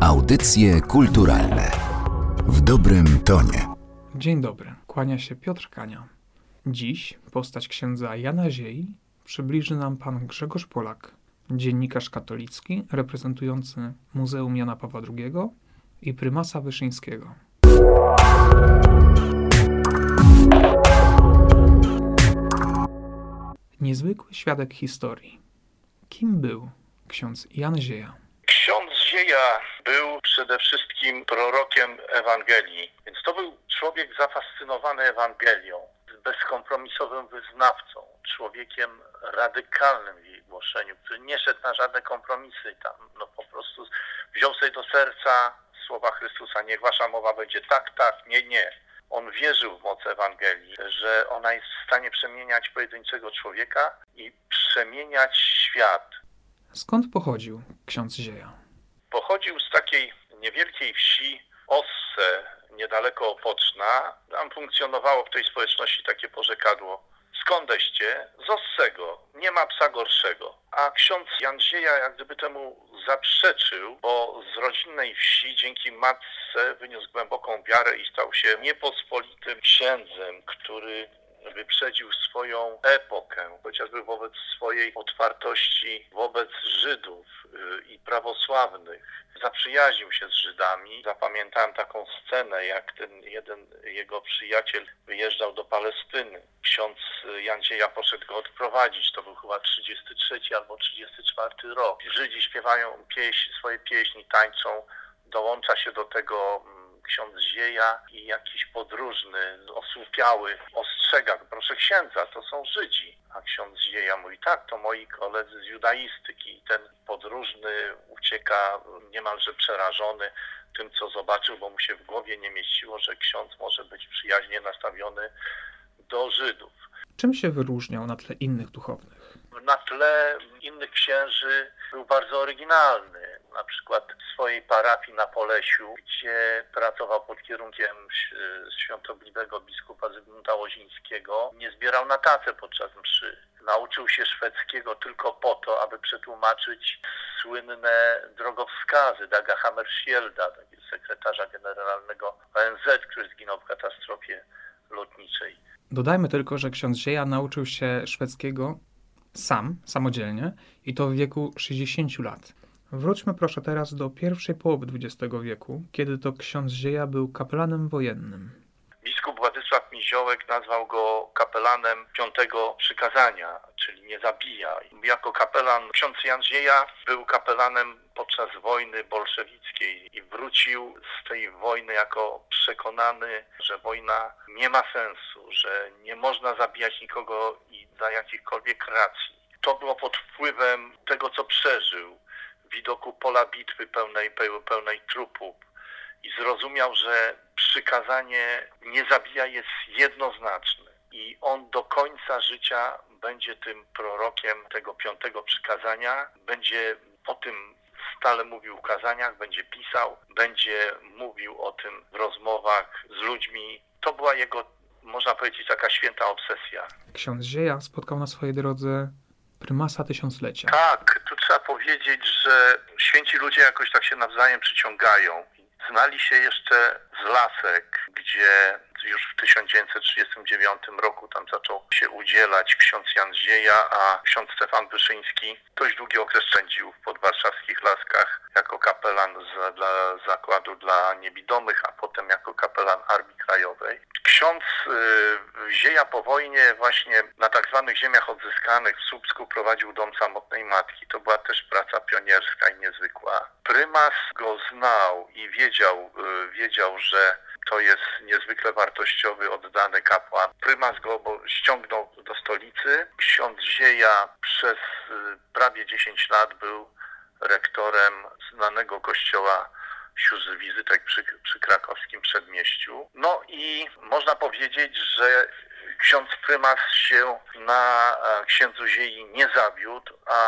Audycje kulturalne w dobrym tonie. Dzień dobry, kłania się Piotr Kania. Dziś postać księdza Jana Ziei przybliży nam pan Grzegorz Polak, dziennikarz katolicki reprezentujący Muzeum Jana Pawła II i prymasa Wyszyńskiego. Niezwykły świadek historii. Kim był ksiądz Jan Zieja? Zieja był przede wszystkim prorokiem Ewangelii, więc to był człowiek zafascynowany Ewangelią, bezkompromisowym wyznawcą, człowiekiem radykalnym w jej głoszeniu, który nie szedł na żadne kompromisy tam, no po prostu wziął sobie do serca słowa Chrystusa, niech wasza mowa będzie tak, tak, nie, nie. On wierzył w moc Ewangelii, że ona jest w stanie przemieniać pojedynczego człowieka i przemieniać świat. Skąd pochodził ksiądz Zieja? Pochodził z takiej niewielkiej wsi Osse, niedaleko Opoczna. Tam funkcjonowało w tej społeczności takie porzekadło. Skądeście? Z Ossego. Nie ma psa gorszego. A ksiądz Zieja jak gdyby temu zaprzeczył, bo z rodzinnej wsi dzięki matce wyniósł głęboką wiarę i stał się niepospolitym księdzem, który wyprzedził swoją epokę, chociażby wobec swojej otwartości wobec Żydów y, i prawosławnych. Zaprzyjaźnił się z Żydami. Zapamiętałem taką scenę, jak ten jeden jego przyjaciel wyjeżdżał do Palestyny. Ksiądz Jandzieja poszedł go odprowadzić. To był chyba 33 albo 34 rok. Żydzi śpiewają pieśń, swoje pieśni, tańczą. Dołącza się do tego mm, ksiądz Zieja i jakiś podróżny, osłupiały, ostrzega, proszę księdza, to są Żydzi. A ksiądz Zieja mówi, tak, to moi koledzy z judaistyki. I ten podróżny ucieka niemalże przerażony tym, co zobaczył, bo mu się w głowie nie mieściło, że ksiądz może być przyjaźnie nastawiony do Żydów. Czym się wyróżniał na tle innych duchownych? Na tle innych księży był bardzo oryginalny na przykład w swojej parafii na Polesiu, gdzie pracował pod kierunkiem świątobliwego biskupa Zygmunta Łozińskiego, nie zbierał na tacę podczas mszy. Nauczył się szwedzkiego tylko po to, aby przetłumaczyć słynne drogowskazy Daga Hammarskjölda, sekretarza generalnego ONZ, który zginął w katastrofie lotniczej. Dodajmy tylko, że ksiądz Zieja nauczył się szwedzkiego sam, samodzielnie i to w wieku 60 lat. Wróćmy proszę teraz do pierwszej połowy XX wieku, kiedy to ksiądz Zieja był kapelanem wojennym. Biskup Władysław Miziołek nazwał go kapelanem piątego przykazania, czyli nie zabija. Jako kapelan ksiądz Jan Zieja był kapelanem podczas wojny bolszewickiej i wrócił z tej wojny jako przekonany, że wojna nie ma sensu, że nie można zabijać nikogo i za jakichkolwiek racji. To było pod wpływem tego, co przeżył widoku pola bitwy pełnej, pełnej trupów i zrozumiał, że przykazanie nie zabija jest jednoznaczne i on do końca życia będzie tym prorokiem tego piątego przykazania, będzie o tym stale mówił w kazaniach, będzie pisał, będzie mówił o tym w rozmowach z ludźmi. To była jego, można powiedzieć, taka święta obsesja. Ksiądz Zieja spotkał na swojej drodze prymasa tysiąclecia. Tak, tu trzeba powiedzieć, że święci ludzie jakoś tak się nawzajem przyciągają. Znali się jeszcze z Lasek, gdzie już w 1939 roku tam zaczął się udzielać ksiądz Jan Zieja, a ksiądz Stefan Wyszyński dość długi okres spędził w podwarszawskich Laskach jako kapelan z, dla zakładu dla niewidomych, a potem jako kapelan Armii Krajowej. Ksiądz y, Zieja po wojnie właśnie na tak zwanych ziemiach odzyskanych w Słupsku prowadził dom samotnej matki. To była też praca pionierska i niezwykła. Prymas go znał i wiedział, y, wiedział, że to jest niezwykle wartościowy, oddany kapłan. Prymas go ściągnął do stolicy. Ksiądz Zieja przez y, prawie 10 lat był rektorem znanego kościoła sióstr wizytek przy, przy krakowskim przedmieściu. No i można powiedzieć, że ksiądz prymas się na e, księdzu Ziei nie zawiódł, a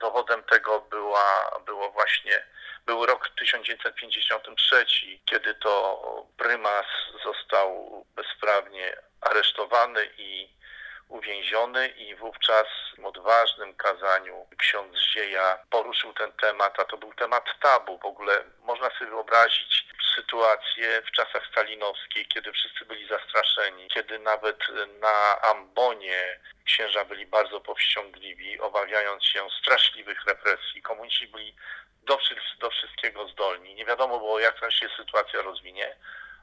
dowodem tego była, było właśnie był rok 1953, kiedy to prymas został bezprawnie aresztowany i uwięziony i wówczas w odważnym kazaniu ksiądz Zieja poruszył ten temat, a to był temat tabu. W ogóle można sobie wyobrazić sytuację w czasach stalinowskich, kiedy wszyscy byli zastraszeni, kiedy nawet na ambonie księża byli bardzo powściągliwi, obawiając się straszliwych represji. Komuniści byli do, do wszystkiego zdolni. Nie wiadomo było, jak tam się sytuacja rozwinie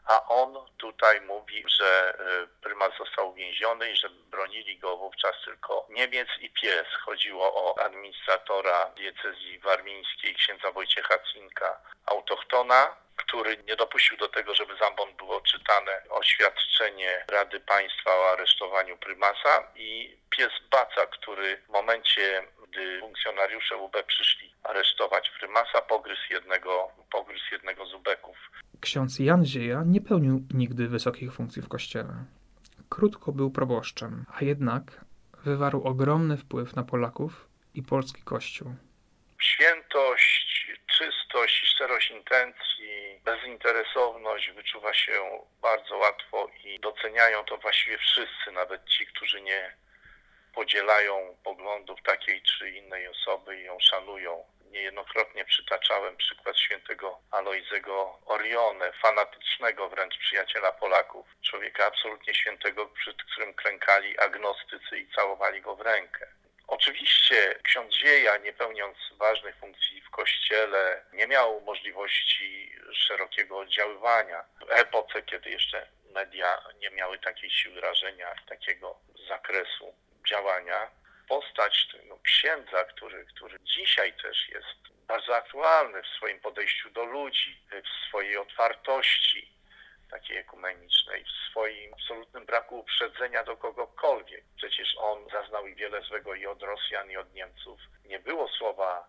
a on tutaj mówi, że y, prymas został uwięziony i że bronili go wówczas tylko Niemiec i pies. Chodziło o administratora diecezji warmińskiej, księdza Wojciecha Cinka, autochtona, który nie dopuścił do tego, żeby z ambon było czytane oświadczenie Rady Państwa o aresztowaniu prymasa i pies Baca, który w momencie, gdy funkcjonariusze UB przyszli aresztować prymasa, pogryzł jednego, pogryzł jednego z ubeków. Ksiądz Jan Zieja nie pełnił nigdy wysokich funkcji w kościele. Krótko był proboszczem, a jednak wywarł ogromny wpływ na Polaków i polski kościół. Świętość, czystość i szczerość intencji, bezinteresowność wyczuwa się bardzo łatwo i doceniają to właściwie wszyscy, nawet ci, którzy nie podzielają poglądów takiej czy innej osoby i ją szanują. Niejednokrotnie przytaczałem przykład świętego Alojzego Orione, fanatycznego wręcz przyjaciela Polaków, człowieka absolutnie świętego, przed którym klękali agnostycy i całowali go w rękę. Oczywiście ksiądz Zieja, nie pełniąc ważnych funkcji w kościele, nie miał możliwości szerokiego oddziaływania. W epoce, kiedy jeszcze media nie miały takiej siły rażenia, takiego zakresu postać tego księdza, który, który dzisiaj też jest bardzo aktualny w swoim podejściu do ludzi, w swojej otwartości takiej ekumenicznej, w swoim absolutnym braku uprzedzenia do kogokolwiek. Przecież on zaznał i wiele złego i od Rosjan, i od Niemców. Nie było słowa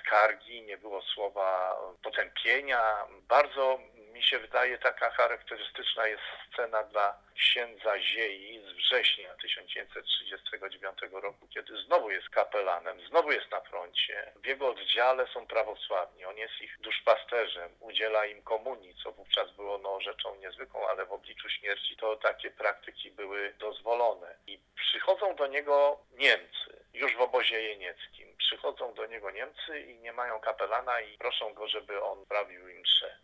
skargi, nie było słowa potępienia. Bardzo mi się wydaje, taka charakterystyczna jest scena dla księdza Ziei z września 1939 roku, kiedy znowu jest kapelanem, znowu jest na froncie. W jego oddziale są prawosławni, on jest ich duszpasterzem, udziela im komunii, co wówczas było no, rzeczą niezwykłą, ale w obliczu śmierci to takie praktyki były dozwolone. I przychodzą do niego Niemcy, już w obozie jenieckim. Przychodzą do niego Niemcy i nie mają kapelana i proszą go, żeby on prawił im mszę.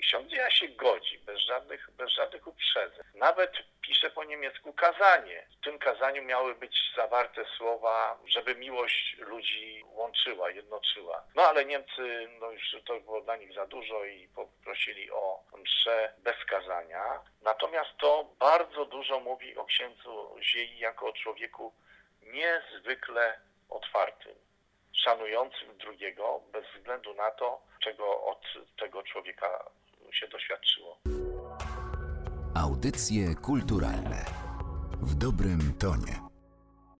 I ksiądz się godzi, bez żadnych, bez żadnych uprzedzeń. Nawet pisze po niemiecku kazanie. W tym kazaniu miały być zawarte słowa, żeby miłość ludzi łączyła, jednoczyła. No ale Niemcy, no już to było dla nich za dużo i poprosili o mszę bez kazania. Natomiast to bardzo dużo mówi o księdzu Ziei jako o człowieku niezwykle otwartym szanującym drugiego bez względu na to, czego od tego człowieka się doświadczyło. Audycje kulturalne w dobrym tonie.